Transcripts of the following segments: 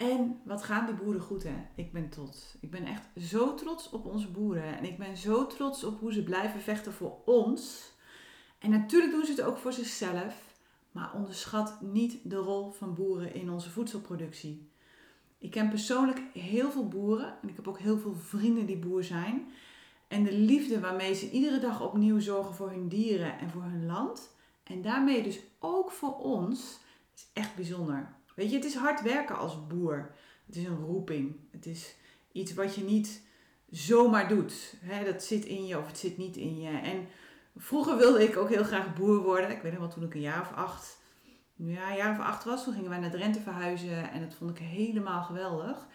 En wat gaan die boeren goed hè? Ik ben trots. Ik ben echt zo trots op onze boeren. En ik ben zo trots op hoe ze blijven vechten voor ons. En natuurlijk doen ze het ook voor zichzelf. Maar onderschat niet de rol van boeren in onze voedselproductie. Ik ken persoonlijk heel veel boeren. En ik heb ook heel veel vrienden die boer zijn. En de liefde waarmee ze iedere dag opnieuw zorgen voor hun dieren en voor hun land. En daarmee dus ook voor ons. Is echt bijzonder. Weet je, het is hard werken als boer. Het is een roeping. Het is iets wat je niet zomaar doet. dat zit in je of het zit niet in je. En vroeger wilde ik ook heel graag boer worden. Ik weet nog toen ik een jaar of acht, ja, een jaar of acht was, toen gingen wij naar Drenthe verhuizen. En dat vond ik helemaal geweldig.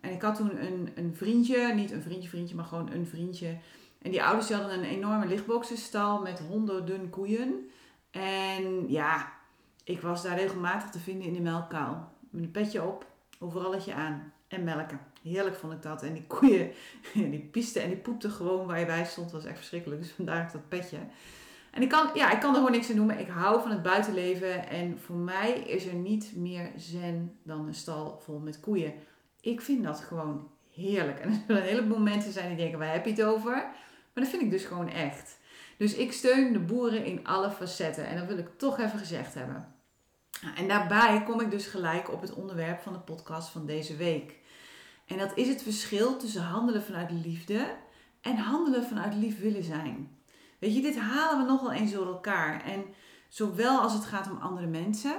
En ik had toen een, een vriendje, niet een vriendje, vriendje, maar gewoon een vriendje. En die ouders hadden een enorme lichtboxenstal met honderden koeien. En ja, ik was daar regelmatig te vinden in de melkkuil. Met een petje op, overalletje aan en melken. Heerlijk vond ik dat. En die koeien, die pisten en die poepten gewoon waar je bij stond. Dat was echt verschrikkelijk. Dus vandaar dat petje. En ik kan, ja, ik kan er gewoon niks aan noemen. Ik hou van het buitenleven. En voor mij is er niet meer zen dan een stal vol met koeien. Ik vind dat gewoon heerlijk. En er zullen een heleboel mensen zijn die denken, waar heb je het over? Maar dat vind ik dus gewoon echt. Dus ik steun de boeren in alle facetten. En dat wil ik toch even gezegd hebben. Nou, en daarbij kom ik dus gelijk op het onderwerp van de podcast van deze week. En dat is het verschil tussen handelen vanuit liefde en handelen vanuit lief willen zijn. Weet je, dit halen we nogal eens door elkaar. En zowel als het gaat om andere mensen,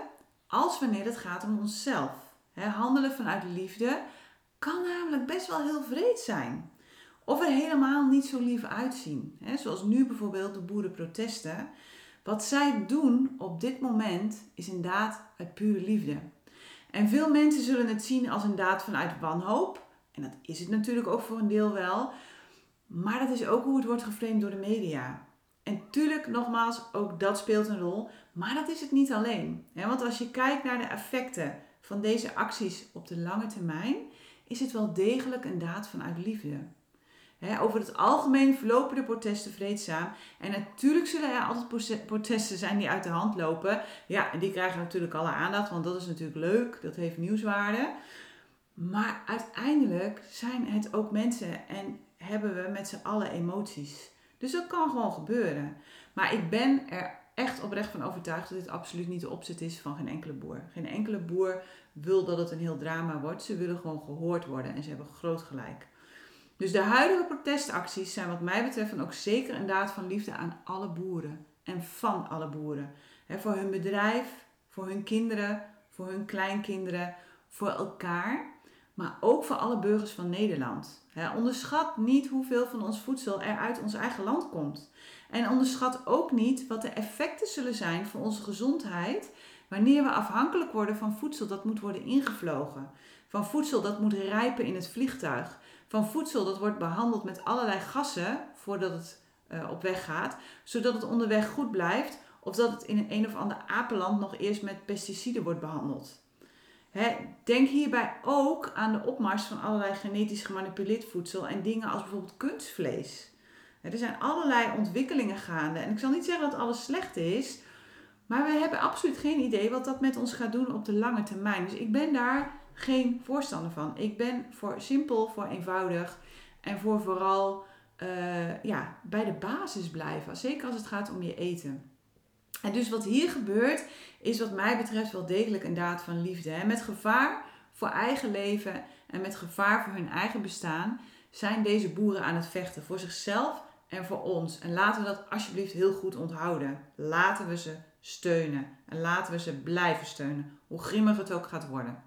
als wanneer het gaat om onszelf. handelen vanuit liefde kan namelijk best wel heel vreed zijn. Of er helemaal niet zo lief uitzien. zoals nu bijvoorbeeld de boerenprotesten. Wat zij doen op dit moment is een daad uit pure liefde. En veel mensen zullen het zien als een daad vanuit wanhoop. En dat is het natuurlijk ook voor een deel wel. Maar dat is ook hoe het wordt geframed door de media. En tuurlijk, nogmaals, ook dat speelt een rol. Maar dat is het niet alleen. Want als je kijkt naar de effecten van deze acties op de lange termijn, is het wel degelijk een daad vanuit liefde over het algemeen verlopen de protesten vreedzaam. En natuurlijk zullen er altijd protesten zijn die uit de hand lopen. Ja, en die krijgen natuurlijk alle aandacht, want dat is natuurlijk leuk. Dat heeft nieuwswaarde. Maar uiteindelijk zijn het ook mensen en hebben we met z'n allen emoties. Dus dat kan gewoon gebeuren. Maar ik ben er echt oprecht van overtuigd dat dit absoluut niet de opzet is van geen enkele boer. Geen enkele boer wil dat het een heel drama wordt. Ze willen gewoon gehoord worden en ze hebben groot gelijk. Dus de huidige protestacties zijn wat mij betreft ook zeker een daad van liefde aan alle boeren. En van alle boeren. voor hun bedrijf, voor hun kinderen, voor hun kleinkinderen, voor elkaar. Maar ook voor alle burgers van Nederland. onderschat niet hoeveel van ons voedsel er uit ons eigen land komt. En onderschat ook niet wat de effecten zullen zijn voor onze gezondheid wanneer we afhankelijk worden van voedsel dat moet worden ingevlogen. Van voedsel dat moet rijpen in het vliegtuig van voedsel dat wordt behandeld met allerlei gassen voordat het uh, op weg gaat, zodat het onderweg goed blijft of dat het in een, een of ander apenland nog eerst met pesticiden wordt behandeld. denk hierbij ook aan de opmars van allerlei genetisch gemanipuleerd voedsel en dingen als bijvoorbeeld kunstvlees. er zijn allerlei ontwikkelingen gaande en ik zal niet zeggen dat alles slecht is, maar we hebben absoluut geen idee wat dat met ons gaat doen op de lange termijn. Dus ik ben daar geen voorstander van. Ik ben voor simpel, voor eenvoudig en voor vooral uh, ja, bij de basis blijven. Zeker als het gaat om je eten. En dus wat hier gebeurt, is wat mij betreft wel degelijk een daad van liefde. Hè? Met gevaar voor eigen leven en met gevaar voor hun eigen bestaan zijn deze boeren aan het vechten. Voor zichzelf en voor ons. En laten we dat alsjeblieft heel goed onthouden. Laten we ze steunen. En laten we ze blijven steunen. Hoe grimmig het ook gaat worden.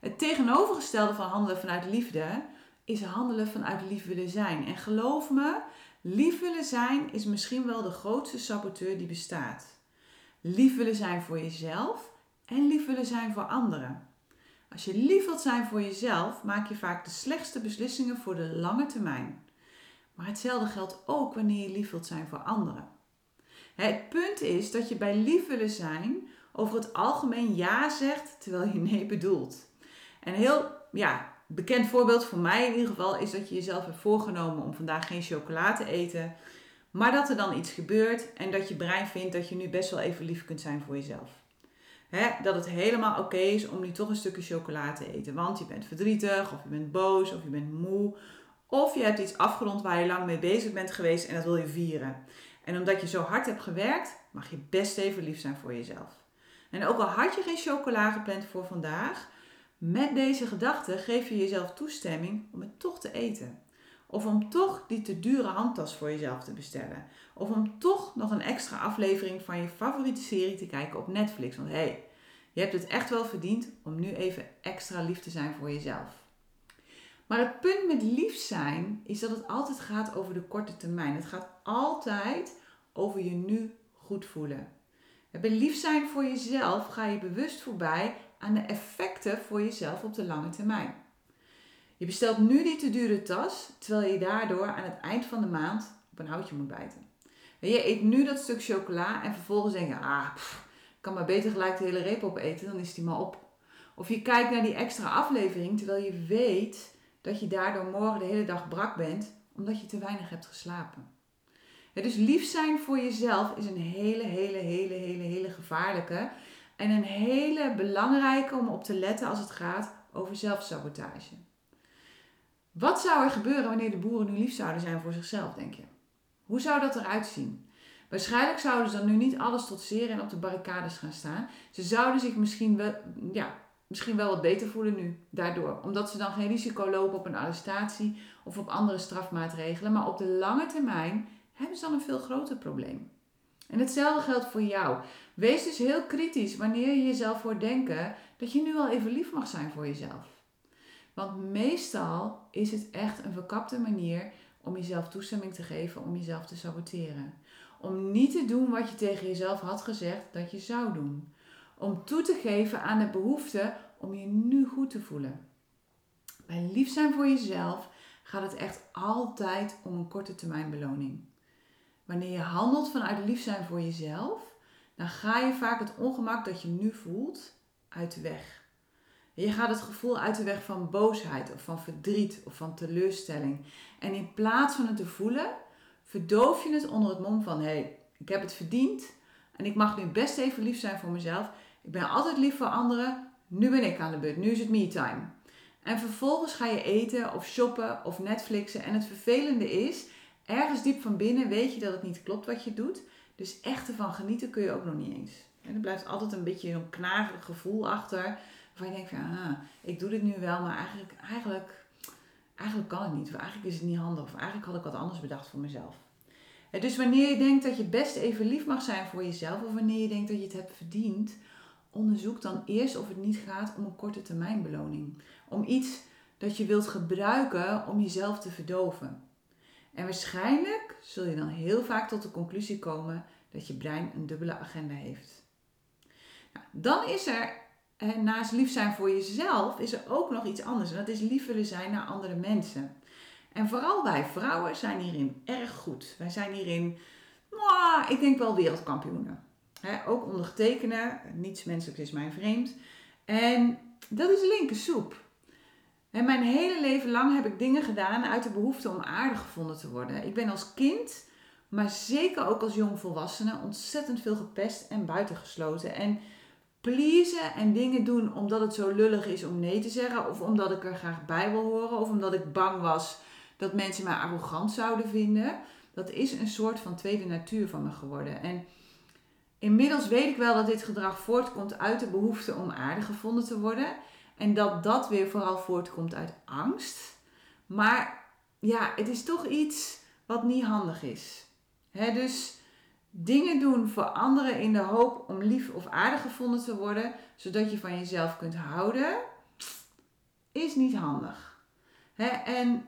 Het tegenovergestelde van handelen vanuit liefde is handelen vanuit lief willen zijn. En geloof me, lief willen zijn is misschien wel de grootste saboteur die bestaat. Lief willen zijn voor jezelf en lief willen zijn voor anderen. Als je lief wilt zijn voor jezelf, maak je vaak de slechtste beslissingen voor de lange termijn. Maar hetzelfde geldt ook wanneer je lief wilt zijn voor anderen. Het punt is dat je bij lief willen zijn over het algemeen ja zegt terwijl je nee bedoelt. En een heel ja, bekend voorbeeld voor mij in ieder geval is dat je jezelf hebt voorgenomen om vandaag geen chocola te eten. Maar dat er dan iets gebeurt en dat je brein vindt dat je nu best wel even lief kunt zijn voor jezelf. dat het helemaal oké is om nu toch een stukje chocola te eten. Want je bent verdrietig, of je bent boos, of je bent moe. Of je hebt iets afgerond waar je lang mee bezig bent geweest en dat wil je vieren. En omdat je zo hard hebt gewerkt, mag je best even lief zijn voor jezelf. En ook al had je geen chocola gepland voor vandaag, met deze gedachte geef je jezelf toestemming om het toch te eten. Of om toch die te dure handtas voor jezelf te bestellen. Of om toch nog een extra aflevering van je favoriete serie te kijken op Netflix. Want hé, hey, je hebt het echt wel verdiend om nu even extra lief te zijn voor jezelf. Maar het punt met lief zijn is dat het altijd gaat over de korte termijn. Het gaat altijd over je nu goed voelen. Bij lief zijn voor jezelf ga je bewust voorbij aan de effecten voor jezelf op de lange termijn. Je bestelt nu die te dure tas, terwijl je daardoor aan het eind van de maand op een houtje moet bijten. je eet nu dat stuk chocola en vervolgens denk je, ah, ik kan maar beter gelijk de hele reep opeten, dan is die maar op. Of je kijkt naar die extra aflevering, terwijl je weet dat je daardoor morgen de hele dag brak bent, omdat je te weinig hebt geslapen. dus lief zijn voor jezelf is een hele, hele, hele, hele, hele gevaarlijke en een hele belangrijke om op te letten als het gaat over zelfsabotage. Wat zou er gebeuren wanneer de boeren nu lief zouden zijn voor zichzelf, denk je? Hoe zou dat eruit zien? Waarschijnlijk zouden ze dan nu niet alles trotseren en op de barricades gaan staan. Ze zouden zich misschien wel, ja, misschien wel wat beter voelen nu daardoor. Omdat ze dan geen risico lopen op een arrestatie of op andere strafmaatregelen. Maar op de lange termijn hebben ze dan een veel groter probleem. En hetzelfde geldt voor jou. Wees dus heel kritisch wanneer je jezelf hoort denken dat je nu wel even lief mag zijn voor jezelf. Want meestal is het echt een verkapte manier om jezelf toestemming te geven om jezelf te saboteren. Om niet te doen wat je tegen jezelf had gezegd dat je zou doen. Om toe te geven aan de behoefte om je nu goed te voelen. Bij lief zijn voor jezelf gaat het echt altijd om een korte termijn beloning. Wanneer je handelt vanuit lief zijn voor jezelf, dan ga je vaak het ongemak dat je nu voelt uit de weg. Je gaat het gevoel uit de weg van boosheid of van verdriet of van teleurstelling. En in plaats van het te voelen, verdoof je het onder het mom van: hé, hey, ik heb het verdiend en ik mag nu best even lief zijn voor mezelf. Ik ben altijd lief voor anderen. Nu ben ik aan de beurt. Nu is het me time. En vervolgens ga je eten of shoppen of Netflixen. En het vervelende is, ergens diep van binnen weet je dat het niet klopt wat je doet. Dus echt ervan genieten kun je ook nog niet eens. En er blijft altijd een beetje een knagerig gevoel achter. Waarvan je denkt van, ah, ik doe dit nu wel, maar eigenlijk, eigenlijk, eigenlijk kan het niet. Of eigenlijk is het niet handig. Of eigenlijk had ik wat anders bedacht voor mezelf. Dus wanneer je denkt dat je best even lief mag zijn voor jezelf. Of wanneer je denkt dat je het hebt verdiend. Onderzoek dan eerst of het niet gaat om een korte termijn beloning. Om iets dat je wilt gebruiken om jezelf te verdoven. En waarschijnlijk zul je dan heel vaak tot de conclusie komen dat je brein een dubbele agenda heeft. Nou, dan is er, naast lief zijn voor jezelf, is er ook nog iets anders. En dat is lief willen zijn naar andere mensen. En vooral wij vrouwen zijn hierin erg goed. Wij zijn hierin, mwah, ik denk wel wereldkampioenen. Ook ondergetekenen, niets menselijks is mij vreemd. En dat is linker soep. En mijn hele leven lang heb ik dingen gedaan uit de behoefte om aardig gevonden te worden. Ik ben als kind, maar zeker ook als jongvolwassene, ontzettend veel gepest en buitengesloten. En pleasen en dingen doen omdat het zo lullig is om nee te zeggen, of omdat ik er graag bij wil horen, of omdat ik bang was dat mensen mij arrogant zouden vinden. Dat is een soort van tweede natuur van me geworden. En inmiddels weet ik wel dat dit gedrag voortkomt uit de behoefte om aardig gevonden te worden. En dat dat weer vooral voortkomt uit angst. Maar ja, het is toch iets wat niet handig is. dus dingen doen voor anderen in de hoop om lief of aardig gevonden te worden, zodat je van jezelf kunt houden, is niet handig. en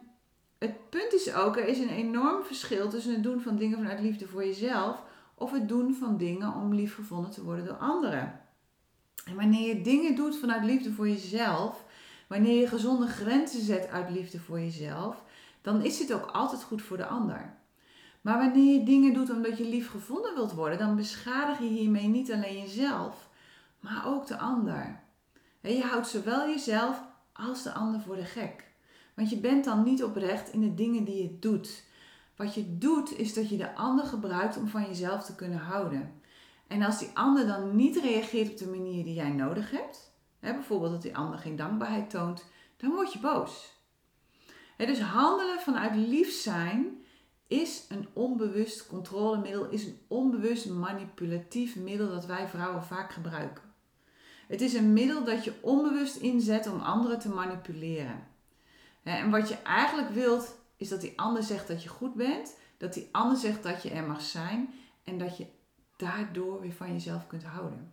het punt is ook, er is een enorm verschil tussen het doen van dingen vanuit liefde voor jezelf of het doen van dingen om lief gevonden te worden door anderen. En wanneer je dingen doet vanuit liefde voor jezelf, wanneer je gezonde grenzen zet uit liefde voor jezelf, dan is dit ook altijd goed voor de ander. Maar wanneer je dingen doet omdat je lief gevonden wilt worden, dan beschadig je hiermee niet alleen jezelf, maar ook de ander. je houdt zowel jezelf als de ander voor de gek. Want je bent dan niet oprecht in de dingen die je doet. Wat je doet is dat je de ander gebruikt om van jezelf te kunnen houden. En als die ander dan niet reageert op de manier die jij nodig hebt, hè, bijvoorbeeld dat die ander geen dankbaarheid toont, dan word je boos. Hè, dus handelen vanuit lief zijn is een onbewust controlemiddel, is een onbewust manipulatief middel dat wij vrouwen vaak gebruiken. Het is een middel dat je onbewust inzet om anderen te manipuleren. En wat je eigenlijk wilt, is dat die ander zegt dat je goed bent, dat die ander zegt dat je er mag zijn en dat je daardoor weer van jezelf kunt houden.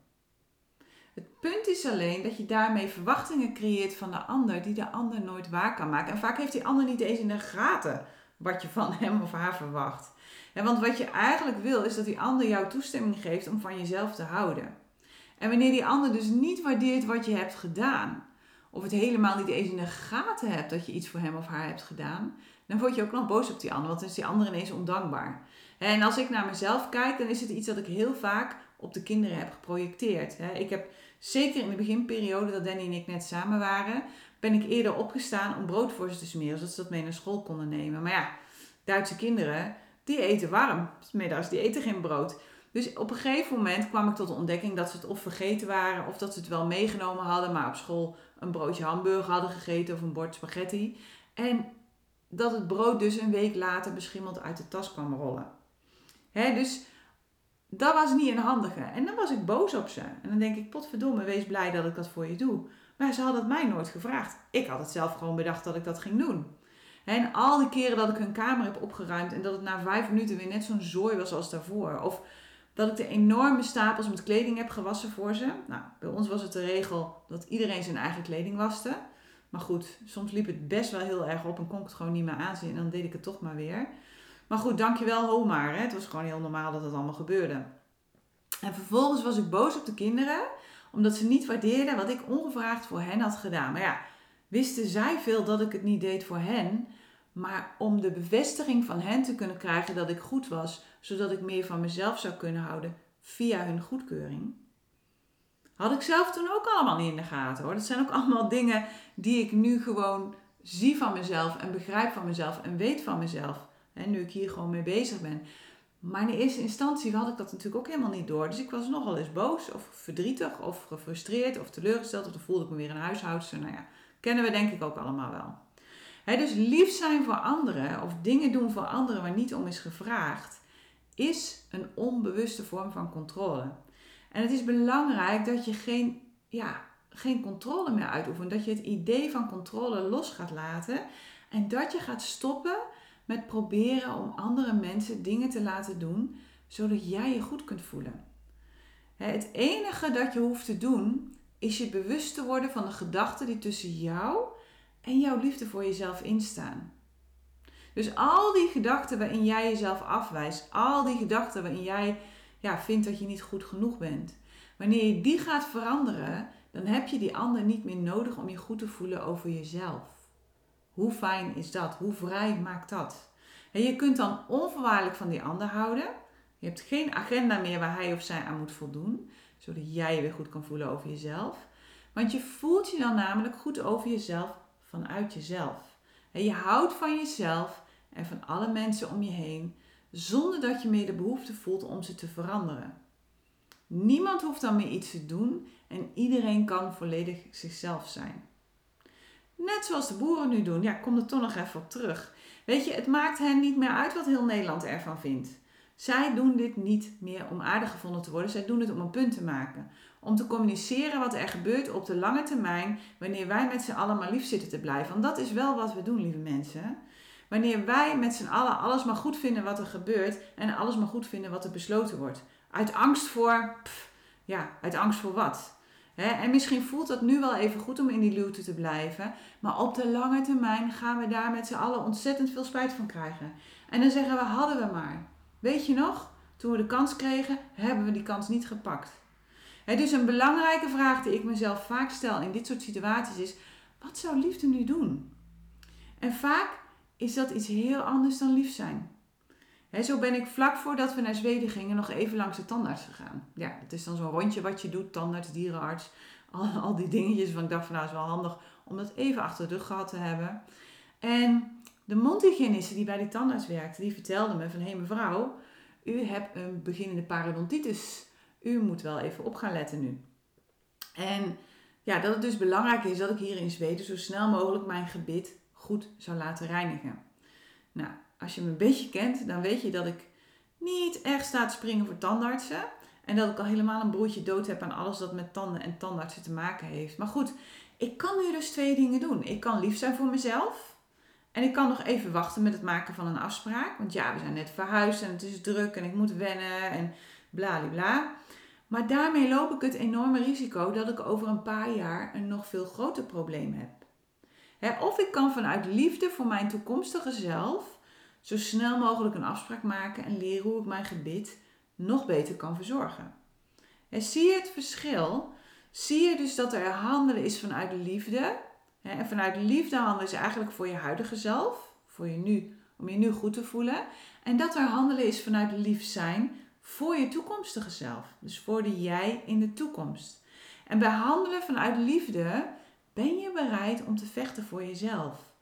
Het punt is alleen dat je daarmee verwachtingen creëert van de ander die de ander nooit waar kan maken. En vaak heeft die ander niet eens in de gaten wat je van hem of haar verwacht. En want wat je eigenlijk wil is dat die ander jou toestemming geeft om van jezelf te houden. En wanneer die ander dus niet waardeert wat je hebt gedaan, of het helemaal niet eens in de gaten hebt dat je iets voor hem of haar hebt gedaan, dan word je ook nog boos op die ander, want dan is die ander ineens ondankbaar. En als ik naar mezelf kijk, dan is het iets dat ik heel vaak op de kinderen heb geprojecteerd. Ik heb zeker in de beginperiode dat Danny en ik net samen waren, ben ik eerder opgestaan om brood voor ze te smeren, zodat ze dat mee naar school konden nemen. Maar ja, Duitse kinderen, die eten warm. Middags, die eten geen brood. Dus op een gegeven moment kwam ik tot de ontdekking dat ze het of vergeten waren, of dat ze het wel meegenomen hadden, maar op school een broodje hamburger hadden gegeten of een bord spaghetti. En dat het brood dus een week later beschimmeld uit de tas kwam rollen. Dus dat was niet een handige. En dan was ik boos op ze. En dan denk ik, potverdomme, wees blij dat ik dat voor je doe. Maar ze hadden het mij nooit gevraagd. Ik had het zelf gewoon bedacht dat ik dat ging doen. En al die keren dat ik hun kamer heb opgeruimd en dat het na vijf minuten weer net zo'n zooi was als daarvoor. Of dat ik de enorme stapels met kleding heb gewassen voor ze. Nou, bij ons was het de regel dat iedereen zijn eigen kleding waste. Maar goed, soms liep het best wel heel erg op en kon ik het gewoon niet meer aanzien. En dan deed ik het toch maar weer. Maar goed, dankjewel Homaar. Hè? Het was gewoon heel normaal dat het allemaal gebeurde. En vervolgens was ik boos op de kinderen. Omdat ze niet waardeerden wat ik ongevraagd voor hen had gedaan. Maar ja, wisten zij veel dat ik het niet deed voor hen. Maar om de bevestiging van hen te kunnen krijgen dat ik goed was. Zodat ik meer van mezelf zou kunnen houden via hun goedkeuring. Had ik zelf toen ook allemaal niet in de gaten hoor. Dat zijn ook allemaal dingen die ik nu gewoon zie van mezelf en begrijp van mezelf en weet van mezelf. En nu ik hier gewoon mee bezig ben. Maar in eerste instantie had ik dat natuurlijk ook helemaal niet door. Dus ik was nogal eens boos of verdrietig of gefrustreerd of teleurgesteld. Of dan voelde ik me weer een huishoudster. Nou ja, kennen we denk ik ook allemaal wel. dus lief zijn voor anderen of dingen doen voor anderen waar niet om is gevraagd, is een onbewuste vorm van controle. En het is belangrijk dat je geen, ja, geen controle meer uitoefent. Dat je het idee van controle los gaat laten. En dat je gaat stoppen met proberen om andere mensen dingen te laten doen zodat jij je goed kunt voelen. Het enige dat je hoeft te doen is je bewust te worden van de gedachten die tussen jou en jouw liefde voor jezelf instaan. Dus al die gedachten waarin jij jezelf afwijst, al die gedachten waarin jij ja, vindt dat je niet goed genoeg bent, wanneer je die gaat veranderen, dan heb je die ander niet meer nodig om je goed te voelen over jezelf. Hoe fijn is dat? Hoe vrij maakt dat? En je kunt dan onvoorwaardelijk van die ander houden. Je hebt geen agenda meer waar hij of zij aan moet voldoen, zodat jij je weer goed kan voelen over jezelf. Want je voelt je dan namelijk goed over jezelf vanuit jezelf. En je houdt van jezelf en van alle mensen om je heen, zonder dat je meer de behoefte voelt om ze te veranderen. Niemand hoeft dan meer iets te doen en iedereen kan volledig zichzelf zijn. Net zoals de boeren nu doen. Ja, ik kom er toch nog even op terug. Weet je, het maakt hen niet meer uit wat heel Nederland ervan vindt. Zij doen dit niet meer om aardig gevonden te worden. Zij doen het om een punt te maken. Om te communiceren wat er gebeurt op de lange termijn. Wanneer wij met z'n allen maar lief zitten te blijven. Want dat is wel wat we doen, lieve mensen. Wanneer wij met z'n allen alles maar goed vinden wat er gebeurt. En alles maar goed vinden wat er besloten wordt. Uit angst voor. ja, uit angst voor wat? en misschien voelt dat nu wel even goed om in die luwte te blijven. Maar op de lange termijn gaan we daar met z'n allen ontzettend veel spijt van krijgen. En dan zeggen we, hadden we maar. Weet je nog? Toen we de kans kregen, hebben we die kans niet gepakt. Is een belangrijke vraag die ik mezelf vaak stel in dit soort situaties is, wat zou liefde nu doen? En vaak is dat iets heel anders dan lief zijn. zo ben ik vlak voordat we naar Zweden gingen nog even langs de tandarts gegaan. Ja, het is dan zo'n rondje wat je doet, tandarts, dierenarts, al, al die dingetjes. Van ik dacht van nou is wel handig om dat even achter de rug gehad te hebben. En de mondhygiëniste die bij die tandarts werkte, die vertelde me van hé hey, mevrouw, u hebt een beginnende parodontitis. U moet wel even op gaan letten nu. En ja, dat het dus belangrijk is dat ik hier in Zweden zo snel mogelijk mijn gebit goed zou laten reinigen. Nou, als je me een beetje kent, dan weet je dat ik niet echt sta te springen voor tandartsen. En dat ik al helemaal een broertje dood heb aan alles dat met tanden en tandartsen te maken heeft. Maar goed, ik kan nu dus twee dingen doen. Ik kan lief zijn voor mezelf. En ik kan nog even wachten met het maken van een afspraak. Want ja, we zijn net verhuisd en het is druk en ik moet wennen en bla bla. Maar daarmee loop ik het enorme risico dat ik over een paar jaar een nog veel groter probleem heb. Of ik kan vanuit liefde voor mijn toekomstige zelf zo snel mogelijk een afspraak maken en leren hoe ik mijn gebit nog beter kan verzorgen. En zie je het verschil? Zie je dus dat er handelen is vanuit liefde. En vanuit liefde handelen is eigenlijk voor je huidige zelf, voor je nu, om je nu goed te voelen. En dat er handelen is vanuit lief zijn voor je toekomstige zelf. Dus voor de jij in de toekomst. En bij handelen vanuit liefde ben je bereid om te vechten voor jezelf.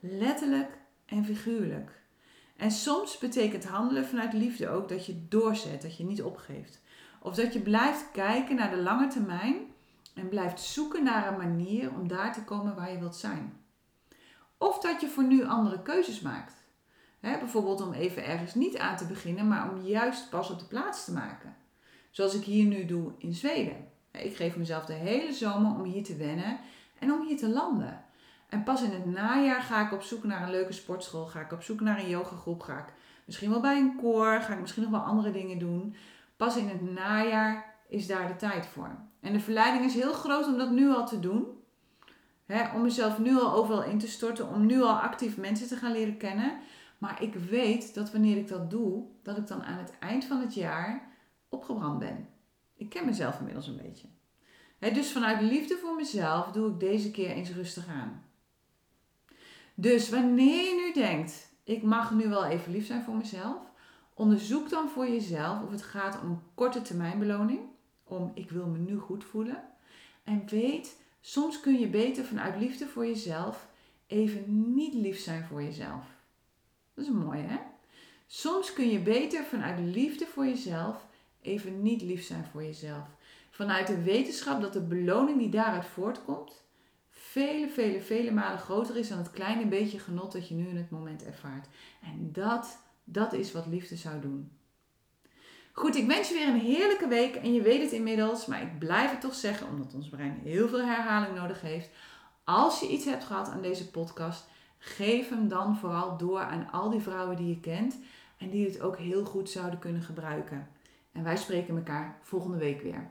Letterlijk en figuurlijk. En soms betekent handelen vanuit liefde ook dat je doorzet, dat je niet opgeeft. Of dat je blijft kijken naar de lange termijn en blijft zoeken naar een manier om daar te komen waar je wilt zijn. Of dat je voor nu andere keuzes maakt bijvoorbeeld om even ergens niet aan te beginnen, maar om juist pas op de plaats te maken. Zoals ik hier nu doe in Zweden. Ik geef mezelf de hele zomer om hier te wennen en om hier te landen. En pas in het najaar ga ik op zoek naar een leuke sportschool, ga ik op zoek naar een yogagroep, ga ik misschien wel bij een koor, ga ik misschien nog wel andere dingen doen. Pas in het najaar is daar de tijd voor. En de verleiding is heel groot om dat nu al te doen. om mezelf nu al overal in te storten, om nu al actief mensen te gaan leren kennen. Maar ik weet dat wanneer ik dat doe, dat ik dan aan het eind van het jaar opgebrand ben. Ik ken mezelf inmiddels een beetje. Dus vanuit liefde voor mezelf doe ik deze keer eens rustig aan. Dus wanneer je nu denkt, ik mag nu wel even lief zijn voor mezelf, onderzoek dan voor jezelf of het gaat om een korte termijn beloning, om ik wil me nu goed voelen. En weet, soms kun je beter vanuit liefde voor jezelf even niet lief zijn voor jezelf. Dat is mooi, hè? Soms kun je beter vanuit liefde voor jezelf even niet lief zijn voor jezelf. Vanuit de wetenschap dat de beloning die daaruit voortkomt vele, vele, vele malen groter is dan het kleine beetje genot dat je nu in het moment ervaart. En dat, dat is wat liefde zou doen. Goed, ik wens je weer een heerlijke week en je weet het inmiddels, maar ik blijf het toch zeggen omdat ons brein heel veel herhaling nodig heeft. Als je iets hebt gehad aan deze podcast, Geef hem dan vooral door aan al die vrouwen die je kent en die het ook heel goed zouden kunnen gebruiken. En wij spreken elkaar volgende week weer.